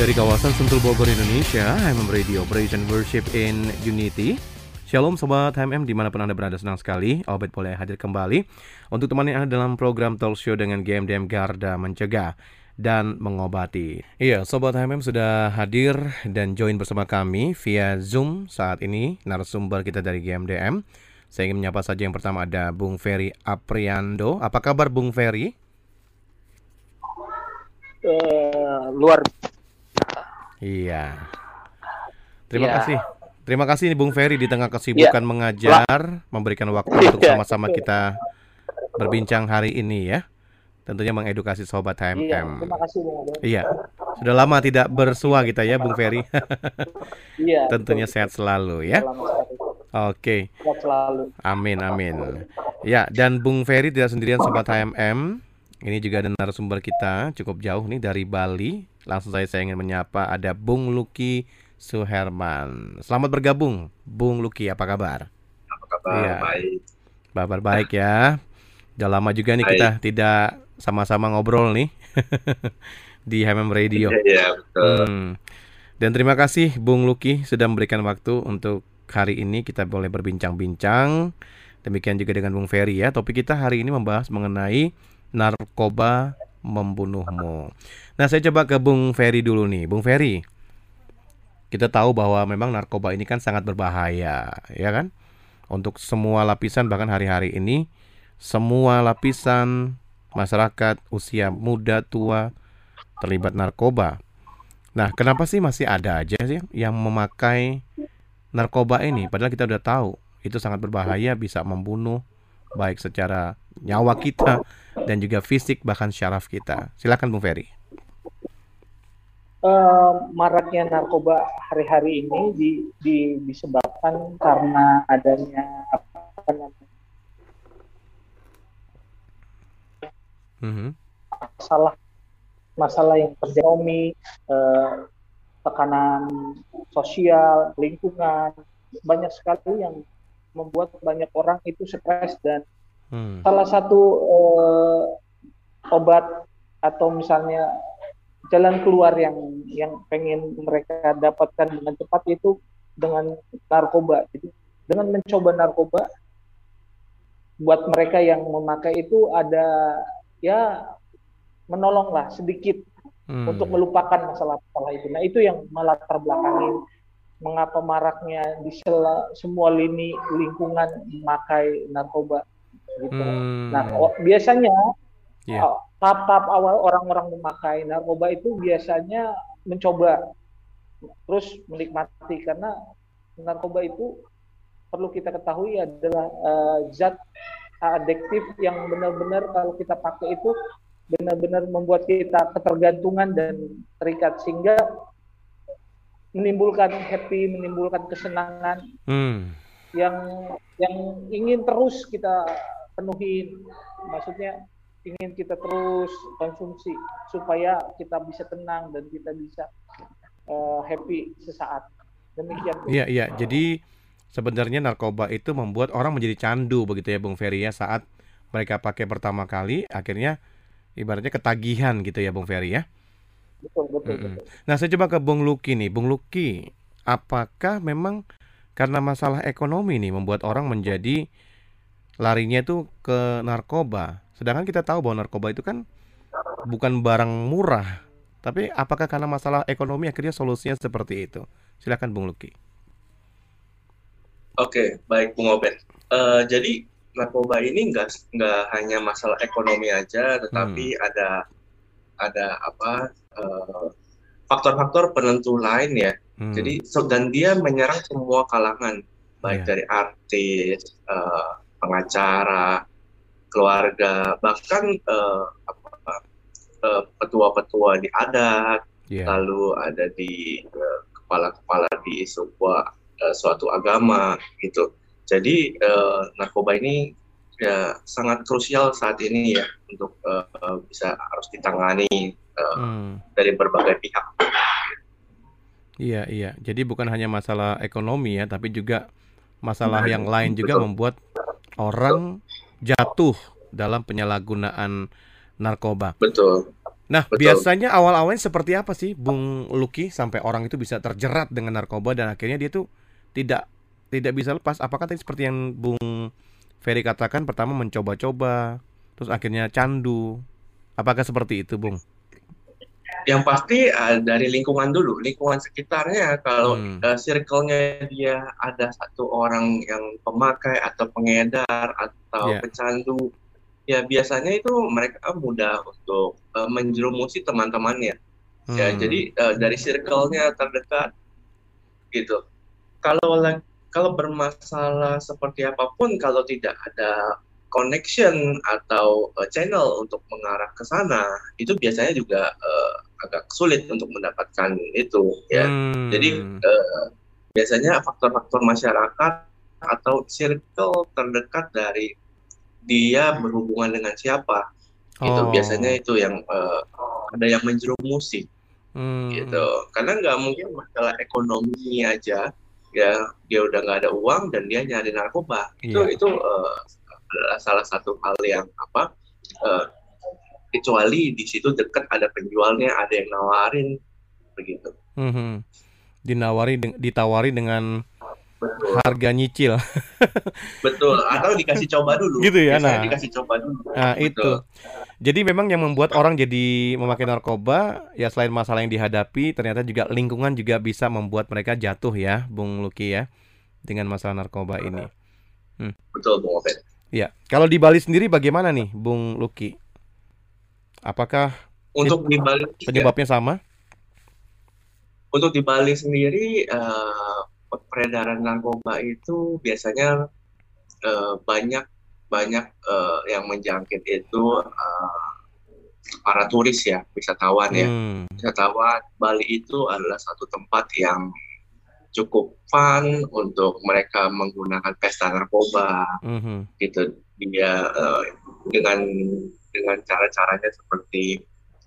Dari kawasan Sentul Bogor, Indonesia, HMM Radio Operation Worship in Unity. Shalom Sobat HMM di mana pun Anda berada senang sekali. Obed boleh hadir kembali Untuk temani Anda dalam program talk show dengan GMDM Garda Mencegah dan Mengobati. Iya Sobat HMM sudah hadir dan join bersama kami via Zoom saat ini Narasumber kita dari GMDM Saya ingin menyapa saja yang pertama ada Bung Ferry Apriando. Apa kabar Bung Ferry? Uh, luar Iya. Terima Ya. kasih. Terima kasih nih Bung Ferry di tengah kesibukan mengajar, memberikan waktu untuk Ya, sama-sama kita berbincang hari ini ya. Tentunya mengedukasi sobat Iya, HMM. terima kasih. Iya. Sudah lama tidak bersua kita ya Bung Ferry. Iya. Tentunya betul. sehat selalu ya. Oke. Sehat selalu. Amin amin. Ya, dan Bung Ferry tidak sendirian sobat HMM. Ini juga ada narasumber kita cukup jauh nih dari Bali. Langsung saya saya ingin menyapa ada Bung Luki Suherman. Selamat bergabung, Bung Luki. Apa kabar? Apa kabar? Iya. Baik. Kabar baik ya. Udah lama juga nih Baik. kita tidak sama-sama ngobrol nih di HMM Radio. Iya, iya, betul. Hmm. Dan terima kasih Bung Luki sudah memberikan waktu untuk hari ini kita boleh berbincang-bincang. Demikian juga dengan Bung Ferry ya. Topik kita hari ini membahas mengenai narkoba membunuhmu. Nah, saya coba ke Bung Ferry dulu nih. Bung Ferry, kita tahu bahwa memang narkoba ini kan sangat berbahaya, ya kan? Untuk semua lapisan bahkan hari-hari ini semua lapisan masyarakat usia muda tua terlibat narkoba. Nah, kenapa sih masih ada aja sih yang memakai narkoba ini? Padahal kita udah tahu itu sangat berbahaya, bisa membunuh baik secara nyawa kita dan juga fisik bahkan syaraf kita. Silakan Bung Ferry. Eh, maraknya narkoba hari-hari ini di, di- disebabkan karena adanya apa namanya, Mhm. masalah masalah yang terjadi ekonomi, eh, tekanan sosial, lingkungan, banyak sekali yang membuat banyak orang itu stres dan Hmm. salah satu eh, obat atau misalnya jalan keluar yang yang pengen mereka dapatkan dengan cepat itu dengan narkoba. Jadi dengan mencoba narkoba buat mereka yang memakai itu ada ya menolonglah sedikit Hmm. untuk melupakan masalah-masalah itu. Nah, itu yang melatar belakangi mengapa maraknya di sela- semua lini lingkungan memakai narkoba gitu. Hmm. Nah, o- biasanya Iya. uh, tahap-tahap awal orang-orang memakai narkoba itu biasanya mencoba terus menikmati karena narkoba itu perlu kita ketahui adalah uh, zat adiktif yang benar-benar kalau kita pakai itu benar-benar membuat kita ketergantungan dan terikat sehingga menimbulkan happy, menimbulkan kesenangan Hmm. yang yang ingin terus kita penuhi maksudnya ingin kita terus konsumsi supaya kita bisa tenang dan kita bisa eh, happy sesaat demikian. Iya, iya. Jadi sebenarnya narkoba itu membuat orang menjadi candu begitu ya Bung Ferry ya saat mereka pakai pertama kali akhirnya ibaratnya ketagihan gitu ya Bung Ferry ya. Betul betul, Mm-mm. betul. Nah, saya coba ke Bung Luki nih. Bung Luki, apakah memang karena masalah ekonomi nih membuat orang menjadi larinya itu ke narkoba? Sedangkan kita tahu bahwa narkoba itu kan bukan barang murah. Tapi apakah karena masalah ekonomi akhirnya solusinya seperti itu? Silakan Bung Luki. Oke, baik Bung Oben. Eh, jadi narkoba ini nggak nggak hanya masalah ekonomi aja, tetapi ada ada apa eh, faktor-faktor penentu lain ya. Hmm. Jadi so- dan dia menyerang semua kalangan, baik Iya. dari artis, eh, pengacara, keluarga, bahkan eh, apa, eh, petua-petua di adat, yeah. lalu ada di uh, kepala-kepala di sebuah uh, suatu agama gitu. Jadi uh, narkoba ini ya sangat krusial saat ini ya untuk uh, bisa harus ditangani uh, hmm. dari berbagai pihak. Iya iya. Jadi bukan hanya masalah ekonomi ya, tapi juga masalah yang lain juga Betul. membuat orang jatuh dalam penyalahgunaan narkoba. Betul. Nah, Betul. biasanya awal-awalnya seperti apa sih, Bung Luki, sampai orang itu bisa terjerat dengan narkoba dan akhirnya dia tuh tidak tidak bisa lepas? Apakah tadi seperti yang Bung Ferry katakan, pertama mencoba-coba, terus akhirnya candu? Apakah seperti itu, Bung? Yang pasti uh, dari lingkungan dulu, lingkungan sekitarnya. Kalau hmm. uh, circle-nya dia ada satu orang yang pemakai atau pengedar atau yeah. pecandu, ya biasanya itu mereka mudah untuk uh, menjerumusi teman-temannya. Ya, hmm. Ya, jadi uh, dari circle-nya terdekat gitu. Kalau kalau bermasalah seperti apa pun, kalau tidak ada connection atau uh, channel untuk mengarah ke sana, itu biasanya juga uh, agak sulit untuk mendapatkan itu. Ya, hmm. jadi uh, biasanya faktor-faktor masyarakat atau circle terdekat dari dia berhubungan dengan siapa oh. itu biasanya itu yang uh, ada yang menjerumusi hmm. gitu karena nggak mungkin masalah ekonomi aja ya dia udah nggak ada uang dan dia nyari narkoba yeah. itu iya. itu uh, adalah salah satu hal yang apa uh, kecuali di situ dekat ada penjualnya ada yang nawarin begitu mm -hmm. dinawari ditawari dengan Betul. harga nyicil. Betul, atau dikasih coba dulu. Gitu ya, nah. dikasih coba dulu. Nah, Betul. itu. Jadi memang yang membuat orang jadi memakai narkoba ya selain masalah yang dihadapi, ternyata juga lingkungan juga bisa membuat mereka jatuh ya, Bung Luki ya, dengan masalah narkoba ini. Hmm. Betul, Bung. Ya, kalau di Bali sendiri bagaimana nih, Bung Luki? Apakah untuk di Bali penyebabnya ya. sama? Untuk di Bali sendiri uh, peredaran narkoba itu biasanya uh, banyak banyak uh, yang menjangkit itu uh, para turis ya wisatawan ya hmm. wisatawan Bali itu adalah satu tempat yang cukup fun untuk mereka menggunakan pesta narkoba hmm. gitu dia uh, dengan dengan cara-caranya seperti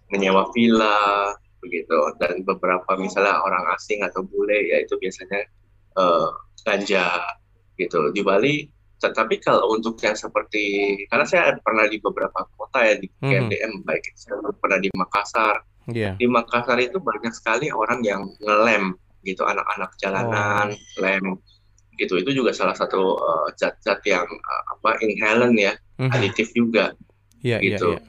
menyewa villa begitu dan beberapa misalnya orang asing atau bule ya itu biasanya uh, ganja gitu di Bali tetapi kalau untuk yang seperti karena saya pernah di beberapa kota ya di KMDM hmm. baik saya pernah di Makassar yeah. di Makassar itu banyak sekali orang yang ngelem gitu anak-anak jalanan oh. lem gitu itu juga salah satu uh, zat-zat yang uh, apa inhalant ya mm -hmm. aditif juga yeah, iya, gitu yeah,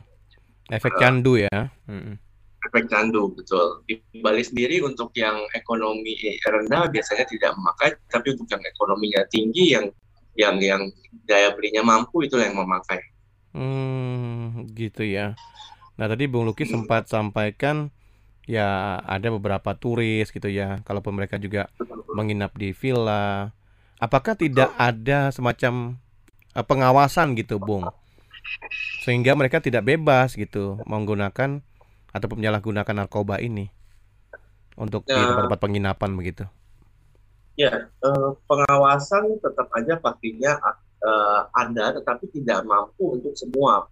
yeah. efek candu uh, ya mm -hmm efek candu betul. Di Bali sendiri untuk yang ekonomi rendah biasanya tidak memakai, tapi untuk yang ekonominya tinggi yang yang yang daya belinya mampu itu yang memakai. Hmm, gitu ya. Nah tadi Bung Luki hmm. sempat sampaikan ya ada beberapa turis gitu ya. Kalaupun mereka juga menginap di villa, apakah tidak ada semacam uh, pengawasan gitu, Bung? Sehingga mereka tidak bebas gitu menggunakan ataupun menyalahgunakan narkoba ini untuk ya, di tempat-tempat penginapan begitu? Ya, eh, pengawasan tetap aja pastinya eh, ada, tetapi tidak mampu untuk semua.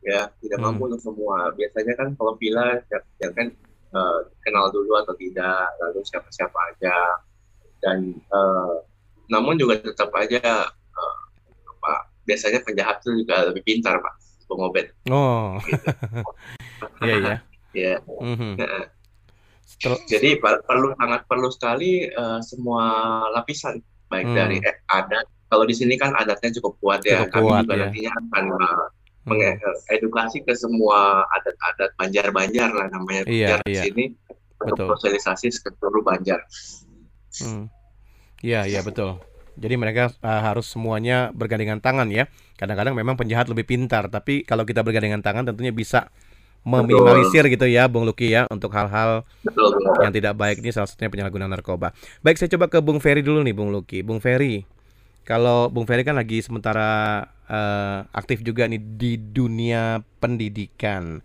Ya, tidak hmm. mampu untuk semua. Biasanya kan kalau villa ya kan eh, kenal dulu atau tidak, lalu siapa-siapa aja. Dan eh, namun juga tetap aja eh, apa, biasanya penjahat itu juga lebih pintar, Pak, pengobet. Oh, iya iya. ya. Mm-hmm. Nah, jadi perlu sangat perlu sekali uh, semua lapisan baik mm. dari adat. Kalau di sini kan adatnya cukup kuat ya. Cukup Kami kuat, juga ya. nantinya akan uh, mengedukasi ke semua adat-adat Banjar-Banjar lah namanya iya, Banjar iya. di sini untuk sosialisasi ke seluruh Banjar. Hmm. Iya, iya betul. Jadi mereka uh, harus semuanya bergandengan tangan ya. Kadang-kadang memang penjahat lebih pintar, tapi kalau kita bergandengan tangan tentunya bisa meminimalisir gitu ya Bung Luki ya untuk hal-hal yang tidak baik ini salah satunya penyalahgunaan narkoba. Baik saya coba ke Bung Ferry dulu nih Bung Luki. Bung Ferry, kalau Bung Ferry kan lagi sementara uh, aktif juga nih di dunia pendidikan.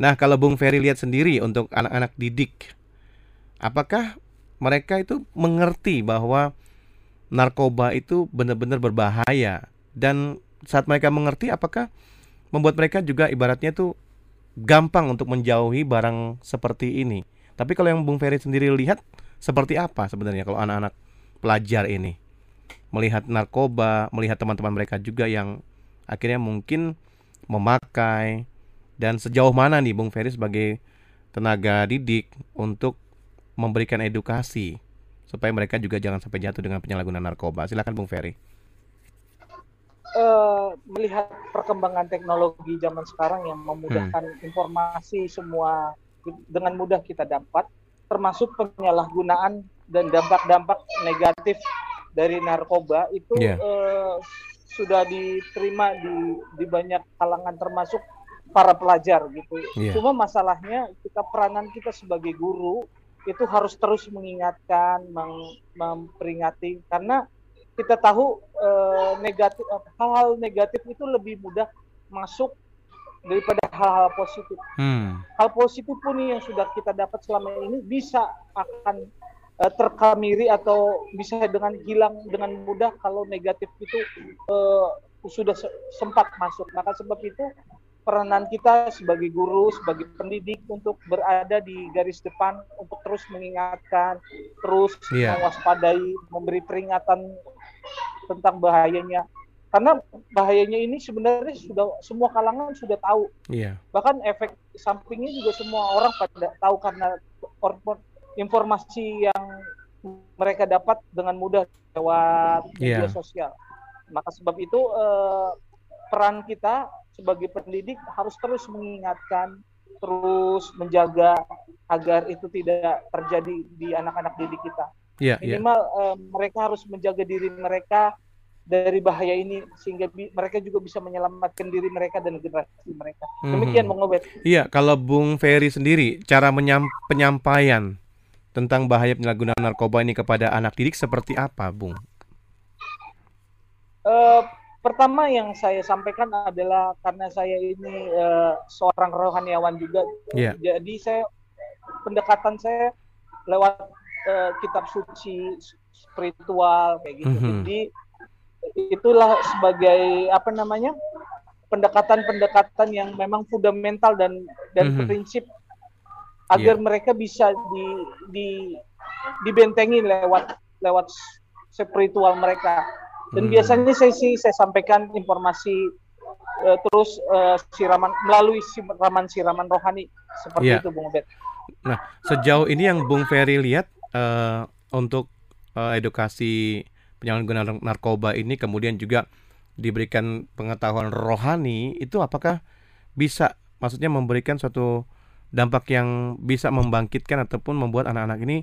Nah, kalau Bung Ferry lihat sendiri untuk anak-anak didik, apakah mereka itu mengerti bahwa narkoba itu benar-benar berbahaya dan saat mereka mengerti apakah membuat mereka juga ibaratnya tuh gampang untuk menjauhi barang seperti ini. Tapi kalau yang Bung Ferry sendiri lihat seperti apa sebenarnya kalau anak-anak pelajar ini melihat narkoba, melihat teman-teman mereka juga yang akhirnya mungkin memakai dan sejauh mana nih Bung Ferry sebagai tenaga didik untuk memberikan edukasi supaya mereka juga jangan sampai jatuh dengan penyalahgunaan narkoba. Silakan Bung Ferry. Uh, melihat perkembangan teknologi zaman sekarang yang memudahkan hmm. informasi semua dengan mudah kita dapat, termasuk penyalahgunaan dan dampak-dampak negatif dari narkoba itu yeah. Iya. uh, sudah diterima di di banyak kalangan termasuk para pelajar gitu. Yeah. Cuma masalahnya kita peranan kita sebagai guru itu harus terus mengingatkan, mem memperingati karena kita tahu uh, negatif hal-hal negatif itu lebih mudah masuk daripada hal-hal positif. Hmm. Hal positif pun yang sudah kita dapat selama ini bisa akan uh, terkamiri atau bisa dengan hilang dengan mudah kalau negatif itu uh, sudah sempat masuk. Maka sebab itu peranan kita sebagai guru, sebagai pendidik untuk berada di garis depan untuk terus mengingatkan, terus yeah. mewaspadai, memberi peringatan tentang bahayanya. Karena bahayanya ini sebenarnya sudah semua kalangan sudah tahu. Yeah. Bahkan efek sampingnya juga semua orang pada tahu karena informasi yang mereka dapat dengan mudah lewat media yeah. sosial. Maka sebab itu eh, peran kita sebagai pendidik harus terus mengingatkan, terus menjaga agar itu tidak terjadi di anak-anak didik kita. Yeah, iya. Minimal yeah. Eh, mereka harus menjaga diri mereka dari bahaya ini sehingga mereka juga bisa menyelamatkan diri mereka dan generasi mereka. Mhm. Demikian mm -hmm. Bung Iya, kalau Bung Ferry sendiri cara menyam penyampaian tentang bahaya penyalahgunaan narkoba ini kepada anak didik seperti apa, Bung? Uh, pertama yang saya sampaikan adalah karena saya ini uh, seorang rohaniawan juga, yeah. jadi saya pendekatan saya lewat uh, kitab suci spiritual kayak gitu. Mm -hmm. Jadi itulah sebagai apa namanya pendekatan-pendekatan yang memang fundamental dan dan mm -hmm. prinsip agar yeah. mereka bisa di di dibentengi lewat lewat spiritual mereka. Dan hmm. biasanya saya sih saya sampaikan informasi uh, terus uh, siraman melalui siraman siraman rohani seperti yeah. itu Bung Obed. Nah, sejauh ini yang Bung Ferry lihat uh, untuk uh, edukasi penyalahgunaan narkoba ini kemudian juga diberikan pengetahuan rohani itu apakah bisa maksudnya memberikan suatu dampak yang bisa membangkitkan ataupun membuat anak-anak ini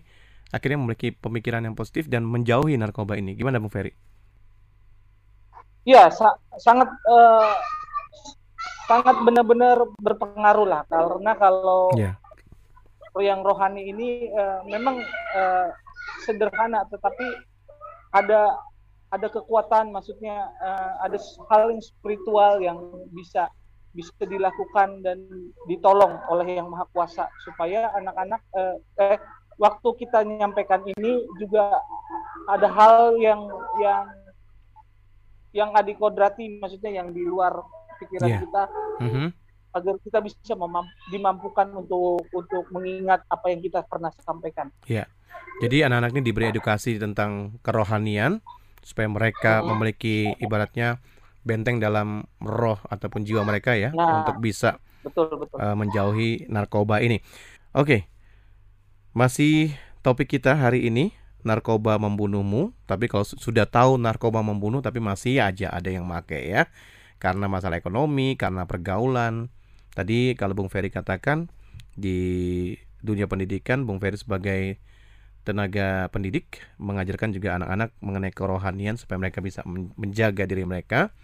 akhirnya memiliki pemikiran yang positif dan menjauhi narkoba ini. Gimana Bung Ferry? Ya, sa sangat uh, sangat benar-benar berpengaruh lah karena kalau yeah. yang rohani ini uh, memang uh, sederhana tetapi ada ada kekuatan maksudnya uh, ada hal yang spiritual yang bisa bisa dilakukan dan ditolong oleh yang maha kuasa supaya anak-anak eh, eh waktu kita menyampaikan ini juga ada hal yang yang yang adikodrati maksudnya yang di luar pikiran yeah. kita mm -hmm. agar kita bisa dimampukan untuk untuk mengingat apa yang kita pernah sampaikan. Ya, yeah. jadi anak-anak ini diberi edukasi tentang kerohanian supaya mereka memiliki ibaratnya benteng dalam roh ataupun jiwa mereka ya nah, untuk bisa betul, betul. Uh, menjauhi narkoba ini. Oke, okay. masih topik kita hari ini narkoba membunuhmu. Tapi kalau sudah tahu narkoba membunuh, tapi masih aja ada yang make ya, karena masalah ekonomi, karena pergaulan. Tadi kalau Bung Ferry katakan di dunia pendidikan, Bung Ferry sebagai tenaga pendidik mengajarkan juga anak-anak mengenai kerohanian supaya mereka bisa menjaga diri mereka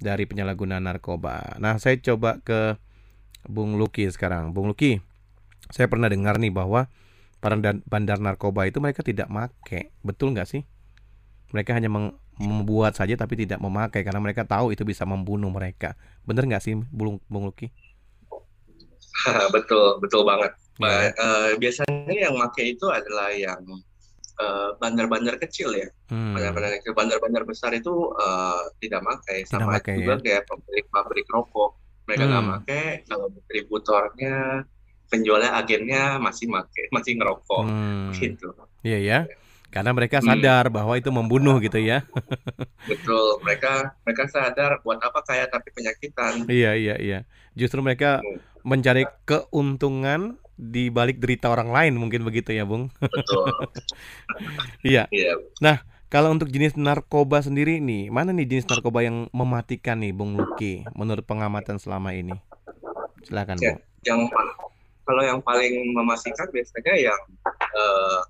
dari penyalahgunaan narkoba. Nah, saya coba ke Bung Luki sekarang. Bung Luki, saya pernah dengar nih bahwa para bandar narkoba itu mereka tidak make, betul nggak sih? Mereka hanya membuat saja tapi tidak memakai karena mereka tahu itu bisa membunuh mereka. Bener nggak sih, Bung, Bung Luki? betul, betul banget. Ya. Uh, biasanya yang make itu adalah yang bandar bandar-bandar kecil ya. Hmm. Bandar-bandar kecil, bandar-bandar besar itu uh, tidak pakai. Sama make, juga ya? kayak pabrik-pabrik rokok. Mereka nggak hmm. pakai. Kalau distributornya, penjualnya, agennya masih make, masih ngerokok. Hmm. Gitu. Iya ya. Karena mereka hmm. sadar hmm. bahwa itu membunuh gitu ya. Betul, mereka mereka sadar buat apa kaya tapi penyakitan. Iya iya iya. Justru mereka hmm. mencari keuntungan di balik derita orang lain mungkin begitu ya, Bung. Betul. iya. iya. Nah, kalau untuk jenis narkoba sendiri nih, mana nih jenis narkoba yang mematikan nih, Bung Luki, menurut pengamatan selama ini? Silakan, ya, Bung. Yang kalau yang paling mematikan biasanya yang uh,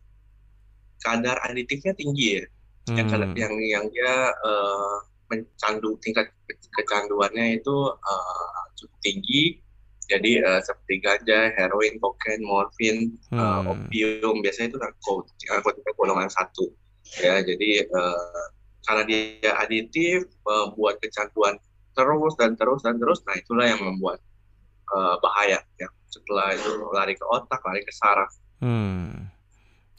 kadar aditifnya tinggi ya. Hmm. Yang yang yang dia uh, mencandu tingkat kecanduannya itu uh, cukup tinggi. Jadi uh, seperti ganja, heroin, kokain, morfin, hmm. uh, opium biasanya itu narkotika golongan satu. Ya, jadi uh, karena dia aditif, membuat kecanduan terus dan terus dan terus, nah itulah yang membuat uh, bahaya. Ya. Setelah itu lari ke otak, lari ke saraf. Hmm.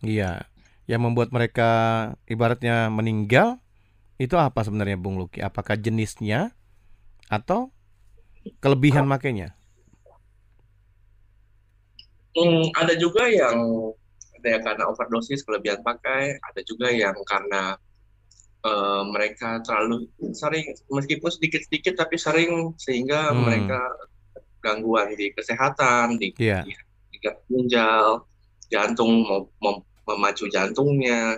Iya yang membuat mereka ibaratnya meninggal itu apa sebenarnya Bung Luki? Apakah jenisnya atau kelebihan makainya? Hmm, ada juga yang ada yang karena overdosis kelebihan pakai, ada juga yang karena uh, mereka terlalu sering meskipun sedikit-sedikit tapi sering sehingga hmm. mereka gangguan di kesehatan, di, yeah. di, di ginjal, jantung mau, mau memacu jantungnya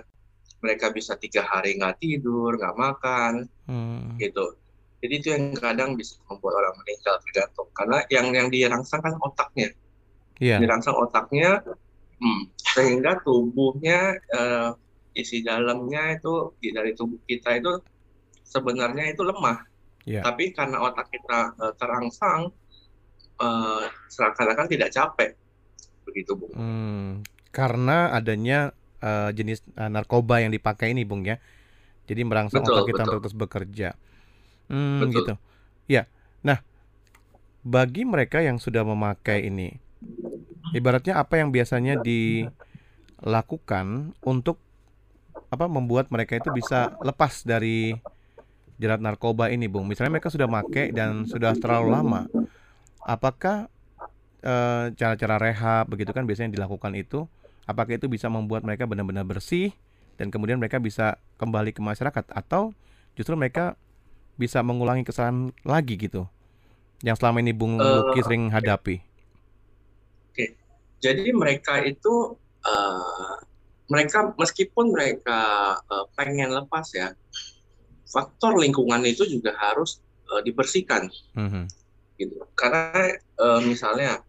mereka bisa tiga hari nggak tidur nggak makan hmm. gitu jadi itu yang kadang bisa membuat orang meninggal tergantung karena yang yang dirangsang kan otaknya yeah. dirangsang otaknya hmm, sehingga tubuhnya uh, isi dalamnya itu dari tubuh kita itu sebenarnya itu lemah yeah. tapi karena otak kita uh, terangsang uh, seakan-akan tidak capek begitu bu hmm, karena adanya uh, jenis uh, narkoba yang dipakai ini, Bung ya. Jadi merangsang betul, otak kita betul. untuk terus bekerja. Hmm, betul. gitu. Ya. Nah, bagi mereka yang sudah memakai ini, ibaratnya apa yang biasanya dilakukan untuk apa membuat mereka itu bisa lepas dari jerat narkoba ini, Bung? Misalnya mereka sudah pakai dan sudah terlalu lama. Apakah eh, cara-cara rehab begitu kan biasanya dilakukan itu apakah itu bisa membuat mereka benar-benar bersih dan kemudian mereka bisa kembali ke masyarakat atau justru mereka bisa mengulangi kesalahan lagi gitu yang selama ini Bung uh, Luki sering hadapi. Oke, jadi mereka itu uh, mereka meskipun mereka uh, pengen lepas ya, faktor lingkungan itu juga harus uh, dibersihkan, mm -hmm. gitu. Karena uh, misalnya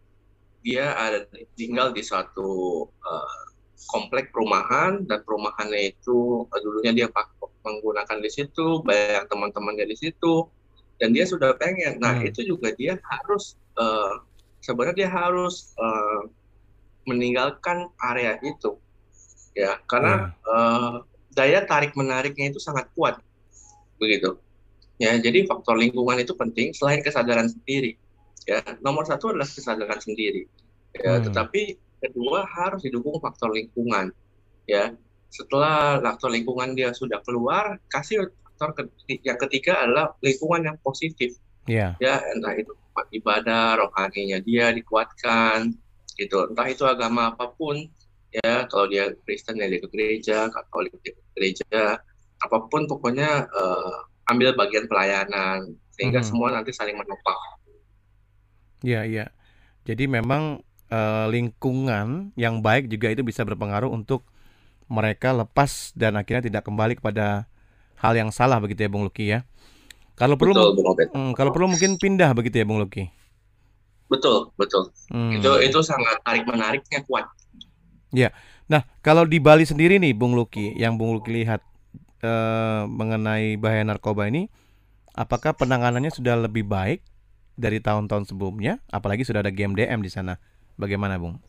dia ada tinggal di suatu uh, komplek perumahan dan perumahannya itu uh, dulunya dia menggunakan di situ banyak teman-temannya di situ dan dia sudah pengen nah hmm. itu juga dia harus uh, sebenarnya dia harus uh, meninggalkan area itu. Ya karena hmm. uh, daya tarik menariknya itu sangat kuat. Begitu. Ya jadi faktor lingkungan itu penting selain kesadaran sendiri. Ya nomor satu adalah kesadaran sendiri. Ya hmm. tetapi kedua harus didukung faktor lingkungan. Ya setelah faktor lingkungan dia sudah keluar kasih faktor yang ketiga adalah lingkungan yang positif. Yeah. ya entah itu ibadah rohaninya dia dikuatkan gitu entah itu agama apa pun ya kalau dia Kristen ya dia ke gereja Katolik dia ke gereja apa pun pokoknya uh, ambil bagian pelayanan sehingga hmm. semua nanti saling menopang Iya, iya. Jadi memang uh, lingkungan yang baik juga itu bisa berpengaruh untuk mereka lepas dan akhirnya tidak kembali kepada hal yang salah begitu ya Bung Luki ya. Kalau perlu betul, hmm, kalau perlu mungkin pindah begitu ya Bung Luki. Betul, betul. Hmm. Itu itu sangat tarik menariknya kuat. Ya. Nah, kalau di Bali sendiri nih Bung Luki, yang Bung Luki lihat uh, mengenai bahaya narkoba ini, apakah penanganannya sudah lebih baik dari tahun-tahun sebelumnya, apalagi sudah ada GMDM di sana. Bagaimana, Bung?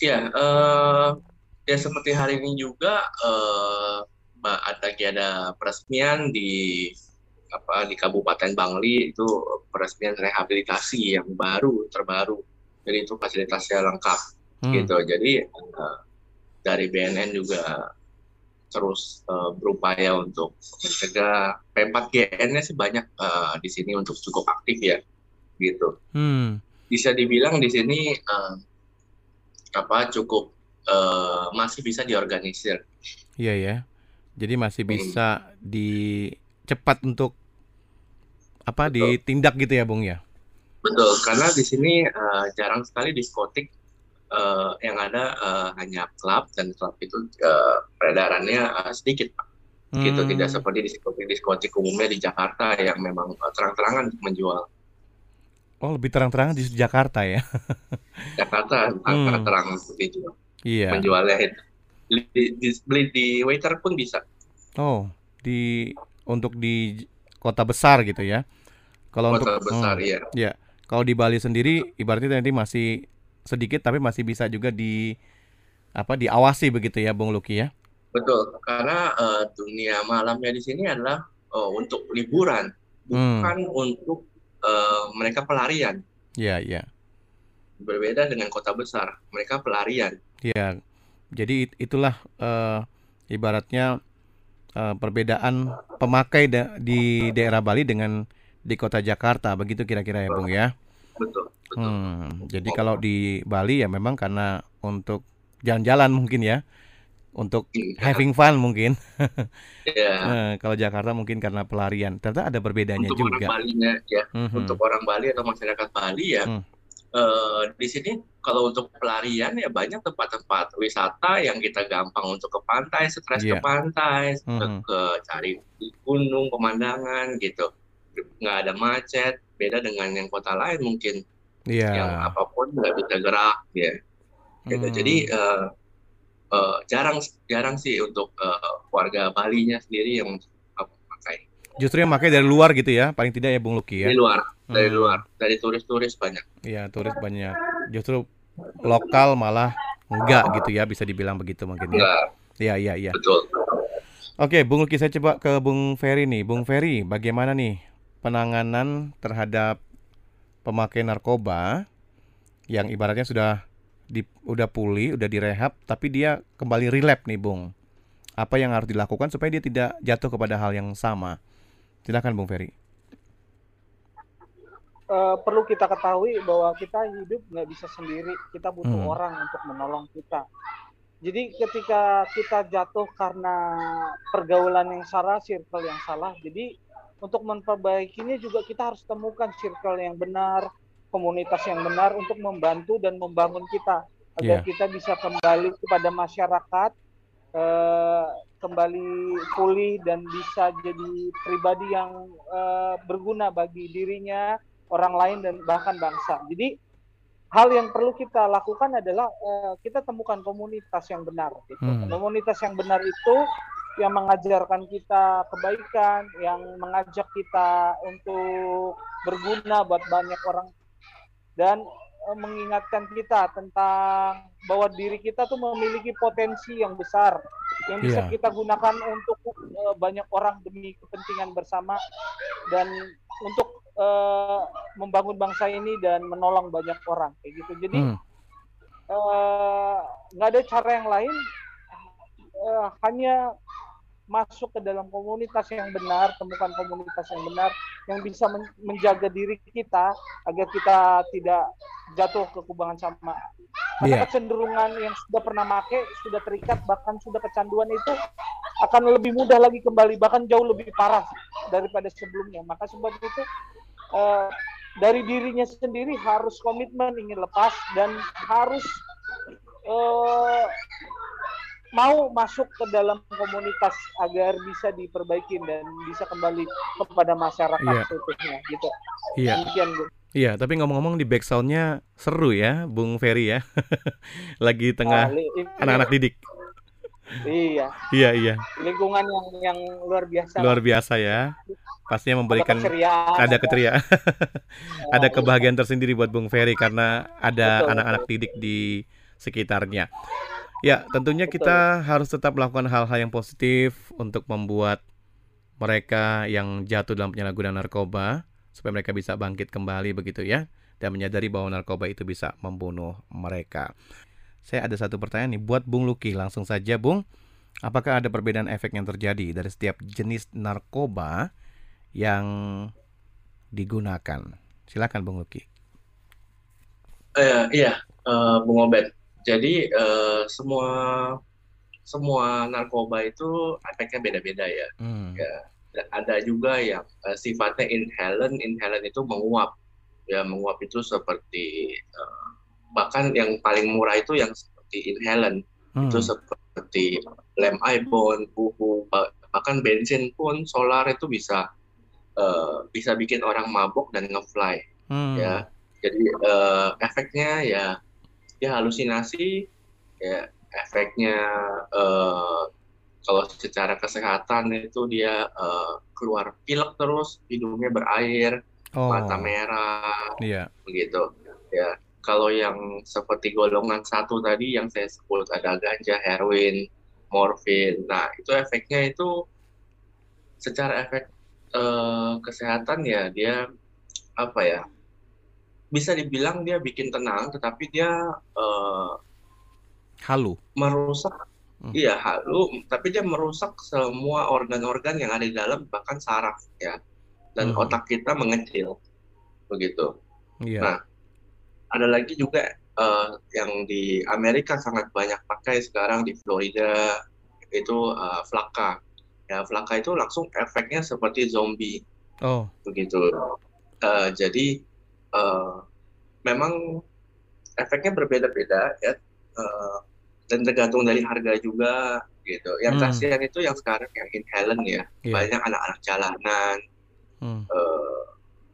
Ya, uh, ya seperti hari ini juga uh, ada ada peresmian di apa di Kabupaten Bangli itu peresmian rehabilitasi yang baru terbaru. Jadi itu fasilitasnya lengkap hmm. gitu. Jadi uh, dari BNN juga terus uh, berupaya untuk mencegah P4GN-nya sih banyak uh, di sini untuk cukup aktif ya gitu. Hmm. Bisa dibilang di sini uh, apa cukup uh, masih bisa diorganisir. Iya ya. Jadi masih hmm. bisa hmm. di cepat untuk apa Betul. ditindak gitu ya, Bung ya? Betul, karena di sini uh, jarang sekali diskotik uh, yang ada uh, hanya klub dan klub itu uh, peredarannya uh, sedikit, Pak. Hmm. Gitu tidak seperti diskotik-diskotik umumnya di Jakarta yang memang uh, terang-terangan menjual. Oh, lebih terang-terangan di Jakarta ya? Jakarta hmm. terang dijual. Iya. Menjualnya itu. Beli di, beli di waiter pun bisa. Oh, di untuk di kota besar gitu ya. Kalau kota untuk besar hmm, ya. Ya. Kalau di Bali sendiri ibaratnya nanti masih sedikit tapi masih bisa juga di apa diawasi begitu ya Bung Luki ya. Betul, karena uh, dunia malamnya di sini adalah uh, untuk liburan, bukan hmm. untuk uh, mereka pelarian. Iya, iya. Berbeda dengan kota besar, mereka pelarian. Iya. Jadi itulah uh, ibaratnya uh, perbedaan pemakai da di daerah Bali dengan di kota Jakarta begitu kira-kira ya Bung ya. Betul. betul. Hmm, jadi kalau di Bali ya memang karena untuk jalan-jalan mungkin ya. Untuk ya. having fun mungkin. ya. nah, kalau Jakarta mungkin karena pelarian. Ternyata ada perbedaannya untuk juga. Orang Balinya ya. Mm -hmm. Untuk orang Bali atau masyarakat Bali ya. Mm uh, di sini kalau untuk pelarian ya banyak tempat-tempat wisata yang kita gampang untuk ke pantai, stres yeah. ke pantai, mm -hmm. ke, cari gunung, pemandangan gitu. Nggak ada macet, beda dengan yang kota lain mungkin. Yeah. Yang apa pun nggak bisa gerak ya. Gitu. Mm. Jadi uh, uh, jarang jarang sih untuk uh, warga Bali-nya sendiri yang. Justru yang pakai dari luar gitu ya, paling tidak ya Bung Luki ya. Dari luar dari hmm. luar dari turis-turis banyak iya turis banyak justru lokal malah enggak gitu ya bisa dibilang begitu mungkin ya iya iya iya betul Oke, Bung Luki saya coba ke Bung Ferry nih. Bung Ferry, bagaimana nih penanganan terhadap pemakai narkoba yang ibaratnya sudah di, udah pulih, udah direhab, tapi dia kembali relap nih, Bung. Apa yang harus dilakukan supaya dia tidak jatuh kepada hal yang sama? Silakan, Bung Ferry uh, perlu kita ketahui bahwa kita hidup nggak bisa sendiri kita butuh hmm. orang untuk menolong kita jadi ketika kita jatuh karena pergaulan yang salah circle yang salah jadi untuk memperbaikinya juga kita harus temukan circle yang benar komunitas yang benar untuk membantu dan membangun kita agar yeah. kita bisa kembali kepada masyarakat uh, kembali pulih dan bisa jadi pribadi yang uh, berguna bagi dirinya orang lain dan bahkan bangsa. Jadi hal yang perlu kita lakukan adalah uh, kita temukan komunitas yang benar. Gitu. Hmm. Komunitas yang benar itu yang mengajarkan kita kebaikan, yang mengajak kita untuk berguna buat banyak orang dan mengingatkan kita tentang bahwa diri kita tuh memiliki potensi yang besar yang bisa yeah. kita gunakan untuk uh, banyak orang demi kepentingan bersama dan untuk uh, membangun bangsa ini dan menolong banyak orang kayak gitu jadi hmm. uh, nggak ada cara yang lain uh, hanya masuk ke dalam komunitas yang benar, temukan komunitas yang benar yang bisa men menjaga diri kita agar kita tidak jatuh ke kubangan sama. Karena yeah. kecenderungan yang sudah pernah make, sudah terikat, bahkan sudah kecanduan itu akan lebih mudah lagi kembali, bahkan jauh lebih parah daripada sebelumnya. Maka sebab itu uh, dari dirinya sendiri harus komitmen ingin lepas dan harus uh, mau masuk ke dalam komunitas agar bisa diperbaiki dan bisa kembali kepada masyarakat yeah. utuhnya gitu. Iya. Demikian, Iya, tapi ngomong-ngomong di backsoundnya seru ya, Bung Ferry ya. Lagi tengah anak-anak didik. Iya. Iya, iya. Lingkungan yang yang luar biasa. Luar biasa ya. Pastinya memberikan ada keceriaan. Ada, ada kebahagiaan tersendiri buat Bung Ferry karena ada anak-anak didik di sekitarnya. Ya, tentunya Betul. kita harus tetap melakukan hal-hal yang positif untuk membuat mereka yang jatuh dalam penyalahgunaan narkoba supaya mereka bisa bangkit kembali begitu ya dan menyadari bahwa narkoba itu bisa membunuh mereka. Saya ada satu pertanyaan nih buat Bung Luki langsung saja Bung. Apakah ada perbedaan efek yang terjadi dari setiap jenis narkoba yang digunakan? Silakan Bung Luki. Uh, iya, uh, Bung Obed. Jadi uh, semua semua narkoba itu efeknya beda-beda ya. Hmm. ya. Ada juga yang uh, sifatnya inhalant, inhalant itu menguap. Ya, menguap itu seperti uh, bahkan yang paling murah itu yang seperti inhalant. Hmm. Itu seperti lem ibon, buhu, bahkan bensin pun solar itu bisa uh, bisa bikin orang mabuk dan ngefly. Hmm. Ya. Jadi uh, efeknya ya ya halusinasi ya efeknya uh, kalau secara kesehatan itu dia uh, keluar pilek terus hidungnya berair oh. mata merah yeah. begitu ya kalau yang seperti golongan satu tadi yang saya sebut ada ganja heroin morfin nah itu efeknya itu secara efek uh, kesehatan ya dia apa ya bisa dibilang dia bikin tenang, tetapi dia uh, halu, merusak. Hmm. Iya halu, tapi dia merusak semua organ-organ yang ada di dalam, bahkan saraf ya, dan hmm. otak kita mengecil, begitu. Yeah. Nah, ada lagi juga uh, yang di Amerika sangat banyak pakai sekarang di Florida itu uh, flaka. Ya, flaka itu langsung efeknya seperti zombie. Oh. Begitu. Uh, jadi uh, memang efeknya berbeda-beda ya uh, dan tergantung dari harga juga gitu. Yang hmm. kasihan itu yang sekarang yang inhalant ya yeah. banyak anak-anak jalanan, hmm. uh,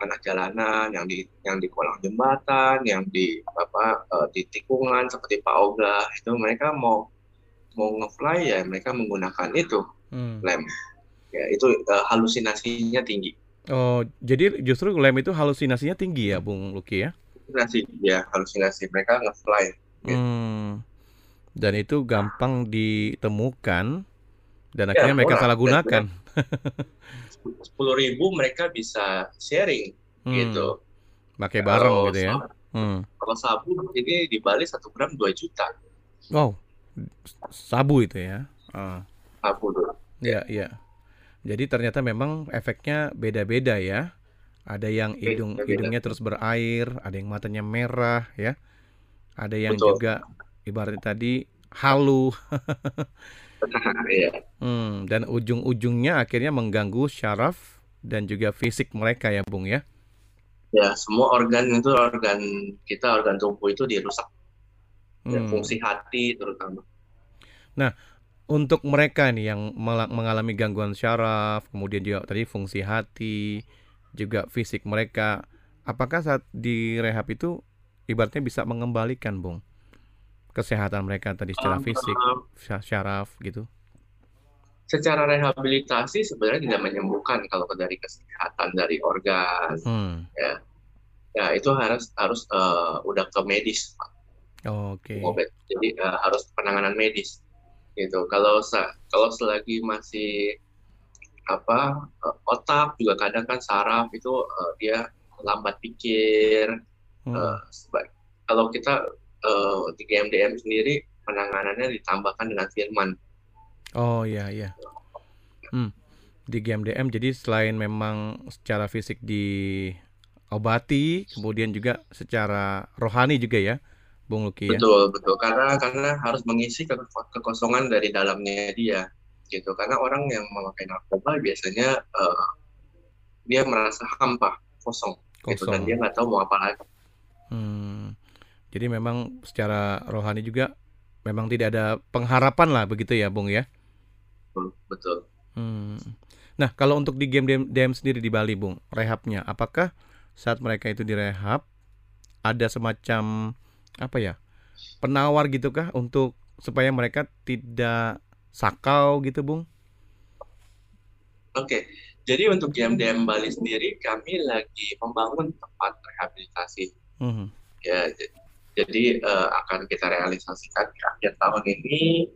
anak jalanan yang di yang di kolong jembatan, yang di apa uh, di tikungan seperti Pak Oga itu mereka mau mau ngefly ya mereka menggunakan itu hmm. lem ya itu uh, halusinasinya tinggi. Oh, jadi justru lem itu halusinasinya tinggi ya, Bung Luki ya? Halusinasi, ya halusinasi. Mereka nge-fly. Gitu. Hmm. Dan itu gampang ditemukan dan ya, akhirnya mereka salah gunakan. Sepuluh ribu mereka bisa sharing hmm. gitu. Pakai bareng kalau gitu ya. hmm. Kalau sabu ini di Bali satu gram dua juta. Wow, sabu itu ya? Uh. Sabu tuh. Ya, ya. Jadi ternyata memang efeknya beda-beda ya. Ada yang hidung hidungnya terus berair, ada yang matanya merah ya. Ada yang Betul. juga ibaratnya tadi halu. Iya. hmm, dan ujung-ujungnya akhirnya mengganggu syaraf dan juga fisik mereka ya, Bung ya. Ya, semua organ itu organ kita organ tubuh itu dirusak. Ya, hmm. Ya, fungsi hati terutama. Nah, untuk mereka nih yang mengalami gangguan syaraf, kemudian juga tadi fungsi hati, juga fisik mereka, apakah saat di rehab itu ibaratnya bisa mengembalikan, Bung, kesehatan mereka tadi secara fisik, syaraf gitu? Secara rehabilitasi sebenarnya tidak menyembuhkan kalau dari kesehatan dari organ, hmm. ya, ya itu harus harus uh, udah ke medis, Oh, Oke. Okay. Jadi uh, harus penanganan medis gitu kalau kalau selagi masih apa eh, otak juga kadang kan saraf itu uh, dia lambat pikir hmm. uh, kalau kita uh, di GMDM sendiri penanganannya ditambahkan dengan firman oh iya iya hmm. di GMDM jadi selain memang secara fisik diobati kemudian juga secara rohani juga ya Bung Luki ya. Betul, betul. Karena karena harus mengisi ke, kekosongan dari dalamnya dia gitu. Karena orang yang memakai narkoba biasanya uh, dia merasa hampa, kosong, kosong. gitu dan dia nggak tahu mau apa lagi. Hmm. Jadi memang secara rohani juga memang tidak ada pengharapan lah begitu ya, Bung ya. Betul. Hmm. Nah, kalau untuk di game DM, DM sendiri di Bali, Bung, rehabnya, apakah saat mereka itu direhab ada semacam apa ya penawar gitu kah untuk supaya mereka tidak sakau gitu bung? Oke, jadi untuk GMDM Bali sendiri kami lagi membangun tempat rehabilitasi. Mm-hmm. Ya, jadi uh, akan kita realisasikan di akhir tahun ini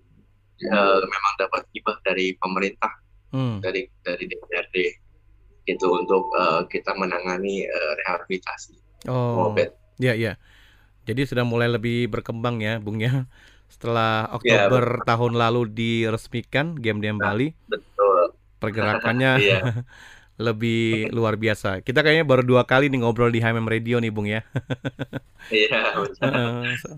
uh, memang dapat hibah dari pemerintah hmm. dari dari DPRD itu untuk uh, kita menangani uh, rehabilitasi. Oh, ya ya. Jadi sudah mulai lebih berkembang ya, Bung ya. Setelah ya, Oktober ya, tahun lalu diresmikan game DM nah, Bali. Betul. Pergerakannya iya. lebih luar biasa. Kita kayaknya baru dua kali nih ngobrol di HMM Radio nih, Bung ya. iya,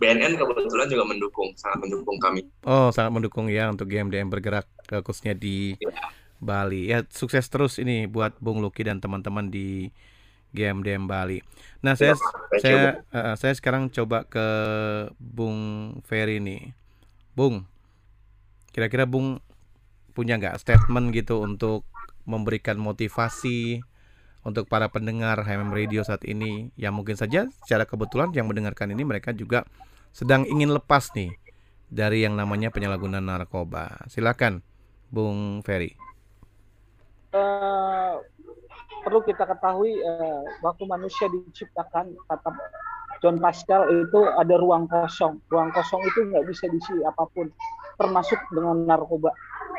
BNN kebetulan juga mendukung, sangat mendukung kami. Oh, sangat mendukung ya untuk GMDM bergerak khususnya di ya. Bali. Ya, sukses terus ini buat Bung Luki dan teman-teman di GMDM Bali. Nah, saya ya, saya uh, saya sekarang coba ke Bung Ferry nih. Bung, kira-kira Bung punya nggak statement gitu untuk memberikan motivasi untuk para pendengar HMM Radio saat ini yang mungkin saja secara kebetulan yang mendengarkan ini mereka juga sedang ingin lepas nih dari yang namanya penyalahgunaan narkoba. Silakan, Bung Ferry. Uh, perlu kita ketahui uh, waktu manusia diciptakan kata John Pascal itu ada ruang kosong. Ruang kosong itu nggak bisa diisi apa pun, termasuk dengan narkoba.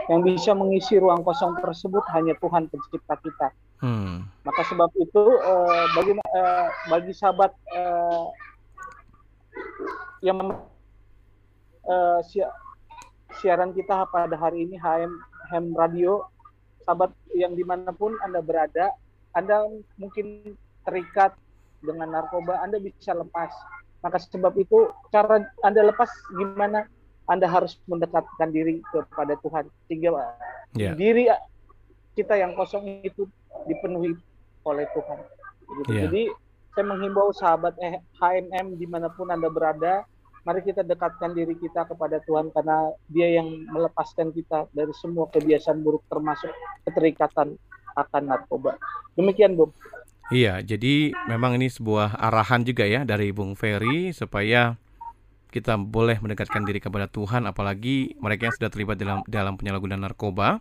Yang bisa mengisi ruang kosong tersebut hanya Tuhan pencipta kita. Hmm. Maka sebab itu uh, bagi uh, bagi sahabat uh, yang uh, si siaran kita pada hari ini HM HM Radio, sahabat yang di mana pun anda berada, anda mungkin terikat dengan narkoba, Anda bisa lepas. Maka sebab itu cara Anda lepas gimana? Anda harus mendekatkan diri kepada Tuhan sehingga yeah. diri kita yang kosong itu dipenuhi oleh Tuhan. Gitu. Yeah. Jadi saya menghimbau sahabat HMM di mana pun anda berada, mari kita dekatkan diri kita kepada Tuhan karena Dia yang melepaskan kita dari semua kebiasaan buruk termasuk keterikatan akan narkoba. Demikian, Bung. Iya, jadi memang ini sebuah arahan juga ya dari Bung Ferry supaya kita boleh mendekatkan diri kepada Tuhan apalagi mereka yang sudah terlibat dalam dalam penyalahgunaan narkoba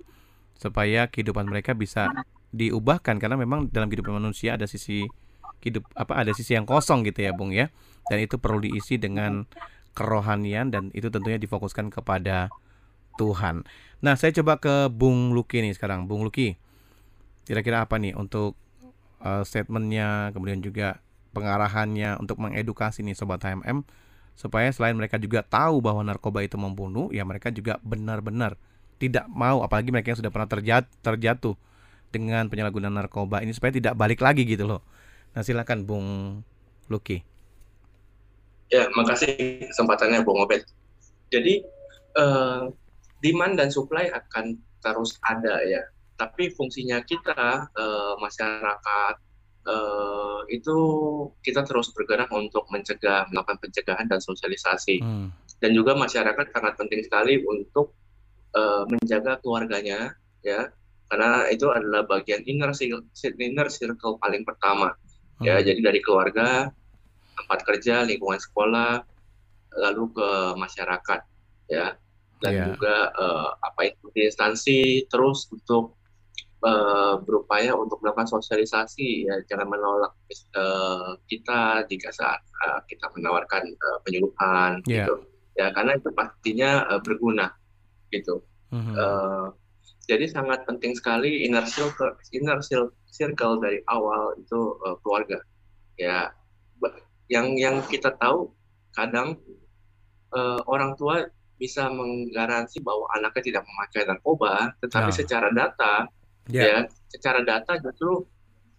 supaya kehidupan mereka bisa diubahkan karena memang dalam kehidupan manusia ada sisi hidup apa ada sisi yang kosong gitu ya Bung ya dan itu perlu diisi dengan kerohanian dan itu tentunya difokuskan kepada Tuhan. Nah, saya coba ke Bung Luki nih sekarang. Bung Luki, kira-kira apa nih untuk uh, statementnya kemudian juga pengarahannya untuk mengedukasi nih sobat HMM supaya selain mereka juga tahu bahwa narkoba itu membunuh ya mereka juga benar-benar tidak mau apalagi mereka yang sudah pernah terjat, terjatuh dengan penyalahgunaan narkoba ini supaya tidak balik lagi gitu loh. Nah silakan Bung Luki. Ya, makasih kesempatannya Bung Obed. Jadi uh, demand dan supply akan terus ada ya tapi fungsinya kita uh, masyarakat uh, itu kita terus bergerak untuk mencegah melakukan pencegahan dan sosialisasi hmm. dan juga masyarakat sangat penting sekali untuk uh, menjaga keluarganya ya karena itu adalah bagian inner circle, inner circle paling pertama ya. hmm. ya jadi dari keluarga tempat kerja lingkungan sekolah lalu ke masyarakat ya dan yeah. juga uh, apa itu instansi terus untuk uh, berupaya untuk melakukan sosialisasi ya jangan menolak uh, kita jika saat uh, kita menawarkan uh, penyuluhan yeah. gitu ya karena itu pastinya uh, berguna gitu mm-hmm. uh, jadi sangat penting sekali inner circle inner circle dari awal itu uh, keluarga ya yang yang kita tahu kadang uh, orang tua bisa menggaransi bahwa anaknya tidak memakai narkoba, tetapi yeah. secara data yeah. ya secara data justru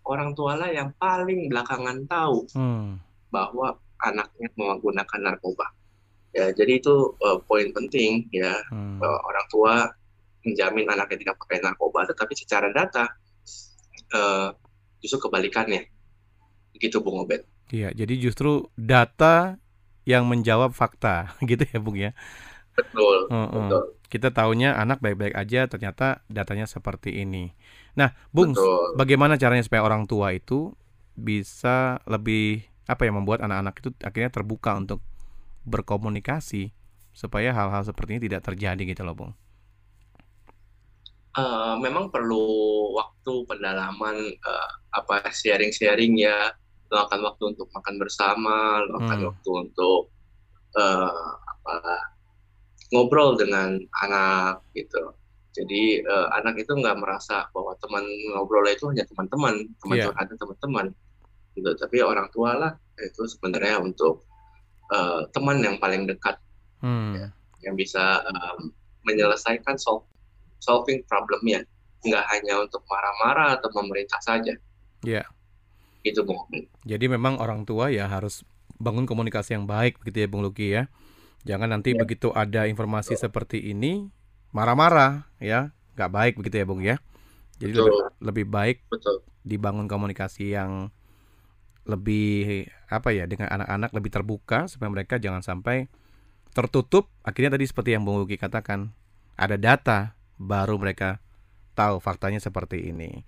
orang tua lah yang paling belakangan tahu hmm. bahwa anaknya menggunakan narkoba ya jadi itu uh, poin penting ya hmm. uh, orang tua menjamin anaknya tidak pakai narkoba tetapi secara data uh, justru kebalikannya gitu Bung Obed iya jadi justru data yang menjawab fakta gitu ya Bung ya betul uh -uh. betul kita tahunya anak baik-baik aja, ternyata datanya seperti ini. Nah, Bung, Betul. bagaimana caranya supaya orang tua itu bisa lebih apa ya membuat anak-anak itu akhirnya terbuka untuk berkomunikasi supaya hal-hal seperti ini tidak terjadi gitu loh, Bung. Uh, memang perlu waktu pendalaman uh, apa sharing-sharing ya, luangkan waktu untuk makan bersama, luangkan hmm. waktu untuk uh, apa ngobrol dengan anak gitu. Jadi uh, anak itu nggak merasa bahwa teman ngobrol itu hanya teman-teman, teman yeah. curhatnya teman-teman, gitu. Tapi orang tua lah itu sebenarnya untuk uh, teman yang paling dekat, hmm. ya, yang bisa um, menyelesaikan solve, solving problemnya, nggak hanya untuk marah-marah atau memerintah saja. Iya. Yeah. Itu Bung. Jadi memang orang tua ya harus bangun komunikasi yang baik begitu ya Bung Luki ya. Jangan nanti yeah. begitu ada informasi Betul. seperti ini marah-marah ya nggak baik begitu ya bung ya jadi lebih, lebih baik Betul. dibangun komunikasi yang lebih apa ya dengan anak-anak lebih terbuka supaya mereka jangan sampai tertutup akhirnya tadi seperti yang bung Luki katakan ada data baru mereka tahu faktanya seperti ini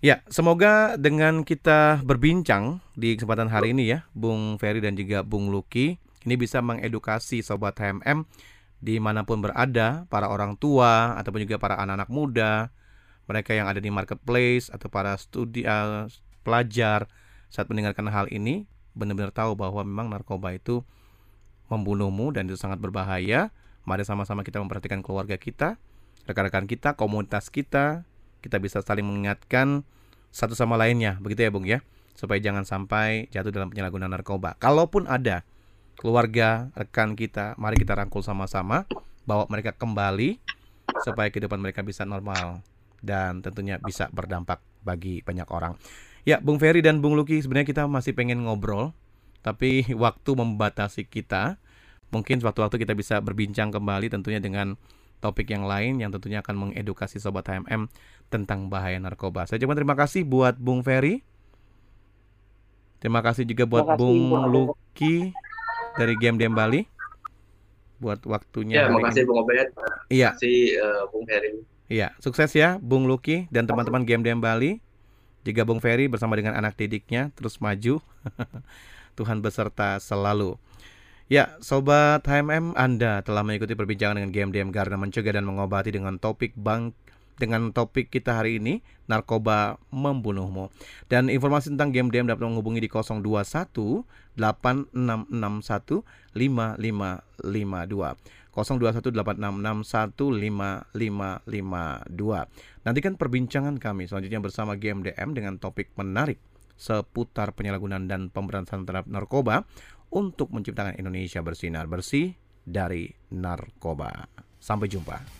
Ya, semoga dengan kita berbincang di kesempatan hari ini ya, Bung Ferry dan juga Bung Luki, ini bisa mengedukasi Sobat HMM di mana pun berada, para orang tua ataupun juga para anak-anak muda, mereka yang ada di marketplace atau para studi uh, pelajar saat mendengarkan hal ini benar-benar tahu bahwa memang narkoba itu membunuhmu dan itu sangat berbahaya. Mari sama-sama kita memperhatikan keluarga kita, rekan-rekan kita, komunitas kita, kita bisa saling mengingatkan satu sama lainnya, begitu ya Bung ya, supaya jangan sampai jatuh dalam penyalahgunaan narkoba. Kalaupun ada, keluarga, rekan kita, mari kita rangkul sama-sama, bawa mereka kembali supaya kehidupan mereka bisa normal dan tentunya bisa berdampak bagi banyak orang. Ya, Bung Ferry dan Bung Luki sebenarnya kita masih pengen ngobrol, tapi waktu membatasi kita. Mungkin suatu-waktu kita bisa berbincang kembali tentunya dengan topik yang lain yang tentunya akan mengedukasi Sobat HMM tentang bahaya narkoba. Saya cuma terima kasih buat Bung Ferry. Terima kasih juga buat kasih, Bung Luki dari Game Dem Bali buat waktunya. Ya, makasih Bung Obed. Iya. Makasih uh, Bung Ferry. Iya, sukses ya Bung Luki dan teman-teman Game Dem Bali. Juga Bung Ferry bersama dengan anak didiknya terus maju. Tuhan beserta selalu. Ya, Sobat HMM, Anda telah mengikuti perbincangan dengan Game Dem Garda mencegah dan mengobati dengan topik bank dengan topik kita hari ini narkoba membunuhmu. Dan informasi tentang game DM dapat menghubungi di 021 8661 5552. 021866155552. Nantikan perbincangan kami selanjutnya bersama GMDM dengan topik menarik seputar penyalahgunaan dan pemberantasan terhadap narkoba untuk menciptakan Indonesia bersinar bersih dari narkoba. Sampai jumpa.